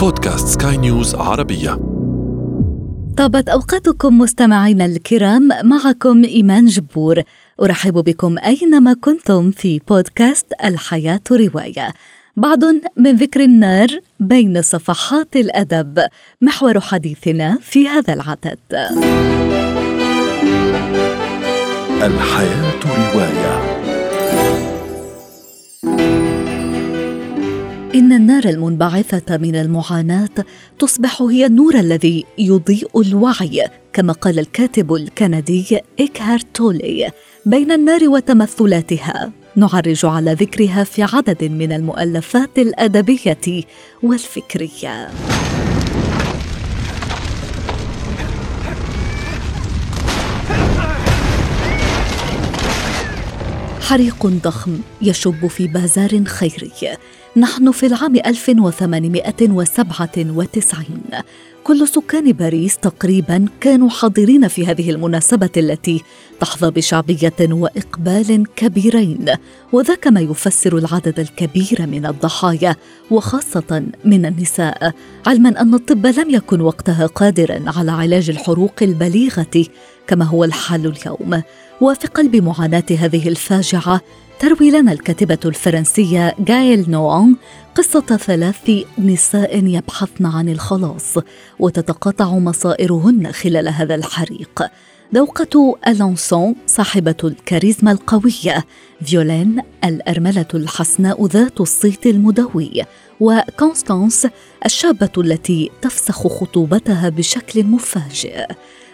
بودكاست سكاي نيوز عربية. طابت أوقاتكم مستمعينا الكرام معكم إيمان جبور. أرحب بكم أينما كنتم في بودكاست الحياة رواية. بعض من ذكر النار بين صفحات الأدب محور حديثنا في هذا العدد. الحياة رواية. النار المنبعثة من المعاناة تصبح هي النور الذي يضيء الوعي كما قال الكاتب الكندي إيكهارت تولي بين النار وتمثلاتها. نعرج على ذكرها في عدد من المؤلفات الأدبية والفكرية. حريق ضخم يشب في بازار خيري. نحن في العام 1897 كل سكان باريس تقريبا كانوا حاضرين في هذه المناسبة التي تحظى بشعبية وإقبال كبيرين. وذاك ما يفسر العدد الكبير من الضحايا وخاصة من النساء علما أن الطب لم يكن وقتها قادرا على علاج الحروق البليغة كما هو الحال اليوم. وفي قلب معاناة هذه الفاجعة تروي لنا الكاتبة الفرنسية جايل نوان قصة ثلاث نساء يبحثن عن الخلاص وتتقاطع مصائرهن خلال هذا الحريق. دوقة ألونسون صاحبة الكاريزما القوية فيولين الأرملة الحسناء ذات الصيت المدوي وكونستانس الشابة التي تفسخ خطوبتها بشكل مفاجئ.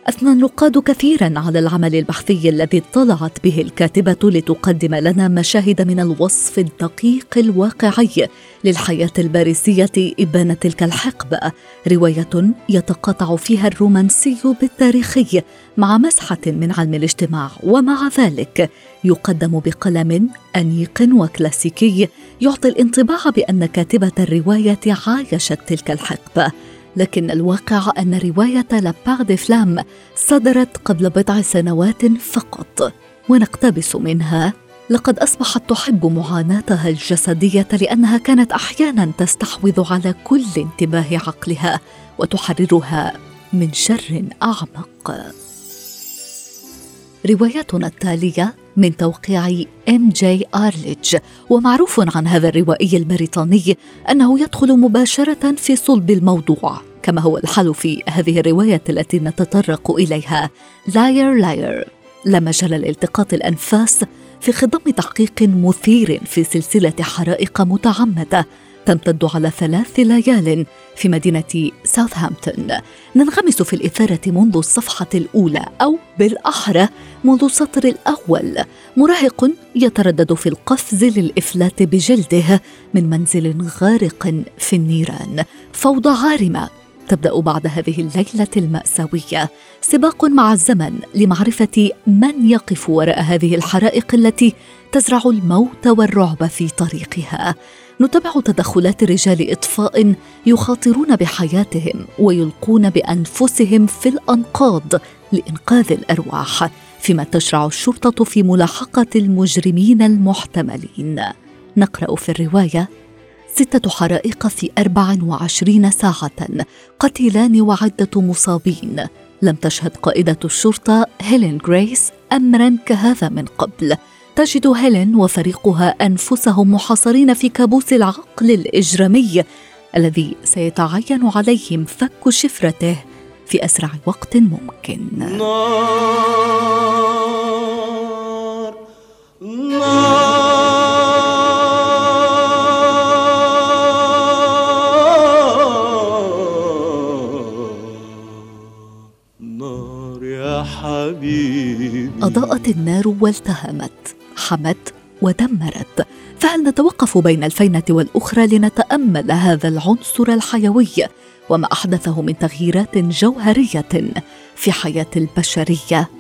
أثنى النقاد كثيرا على العمل البحثي الذي اطلعت به الكاتبة لتقدم لنا مشاهد من الوصف الدقيق الواقعي للحياة الباريسيه إبان تلك الحقبة. رواية يتقاطع فيها الرومانسي بالتاريخي مع مسحة من علم الاجتماع ومع ذلك يقدم بقلم أنيق وكلاسيكي يعطي الانطباع بأن كاتبة الرواية عايشت تلك الحقبة. لكن الواقع أن رواية La Part des flammes صدرت قبل بضع سنوات فقط ونقتبس منها لقد أصبحت تحب معاناتها الجسدية لأنها كانت أحيانا تستحوذ على كل انتباه عقلها وتحررها من شر أعمق. روايتنا التالية من توقيع ام جي ارليدج ومعروف عن هذا الروائي البريطاني أنه يدخل مباشرة في صلب الموضوع كما هو الحال في هذه الرواية التي نتطرق إليها. Liar Liar لا مجال لالتقاط الأنفاس في خضم تحقيق مثير في سلسلة حرائق متعمدة. تمتد على ثلاث ليال في مدينة ساوثهامبتون. ننغمس في الإثارة منذ الصفحة الأولى أو بالأحرى منذ السطر الأول. مراهق يتردد في القفز للإفلات بجلده من منزل غارق في النيران. فوضى عارمة تبدأ بعد هذه الليلة المأساوية. سباق مع الزمن لمعرفة من يقف وراء هذه الحرائق التي تزرع الموت والرعب في طريقها. نتابع تدخلات رجال إطفاء يخاطرون بحياتهم ويلقون بأنفسهم في الأنقاض لإنقاذ الأرواح فيما تشرع الشرطة في ملاحقة المجرمين المحتملين. نقرأ في الرواية ستة حرائق في 24 ساعة قتيلان وعدة مصابين. لم تشهد قائدة الشرطة هيلين جريس أمرا كهذا من قبل. تجد هيلين وفريقها أنفسهم محاصرين في كابوس العقل الإجرامي الذي سيتعين عليهم فك شفرته في أسرع وقت ممكن. نار نار حبيبي. أضاءت النار والتهمت. حمت ودمرت. فهل نتوقف بين الفينة والأخرى لنتأمل هذا العنصر الحيوي؟ وما أحدثه من تغييرات جوهرية في حياة البشرية؟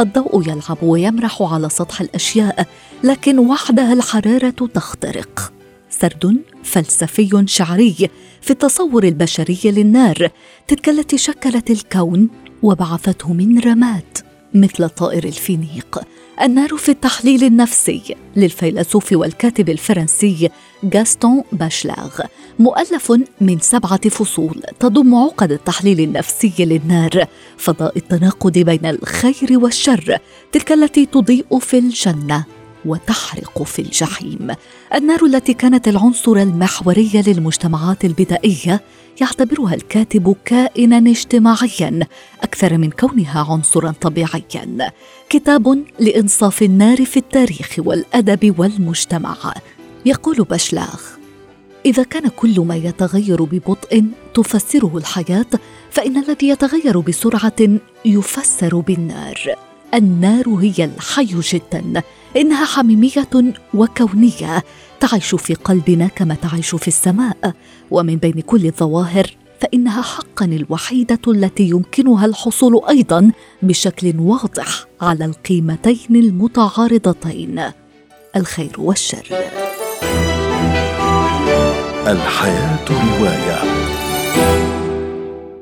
الضوء يلعب ويمرح على سطح الأشياء لكن وحدها الحرارة تخترق. سرد فلسفي شعري في التصور البشري للنار. تلك التي شكلت الكون وبعثته من رماد. مثل طائر الفينيق. النار في التحليل النفسي للفيلسوف والكاتب الفرنسي غاستون باشلاغ مؤلف من سبعة فصول تضم عقد التحليل النفسي للنار فضاء التناقض بين الخير والشر تلك التي تضيء في الجنة. وتحرق في الجحيم. النار التي كانت العنصر المحوري للمجتمعات البدائية يعتبرها الكاتب كائنا اجتماعيا أكثر من كونها عنصرا طبيعيا. كتاب لإنصاف النار في التاريخ والأدب والمجتمع. يقول بشلاغ إذا كان كل ما يتغير ببطء تفسره الحياة فإن الذي يتغير بسرعة يفسر بالنار. النار هي الحي جدا إنها حميمية وكونية تعيش في قلبنا كما تعيش في السماء ومن بين كل الظواهر فإنها حقا الوحيدة التي يمكنها الحصول أيضا بشكل واضح على القيمتين المتعارضتين الخير والشر. الحياة رواية.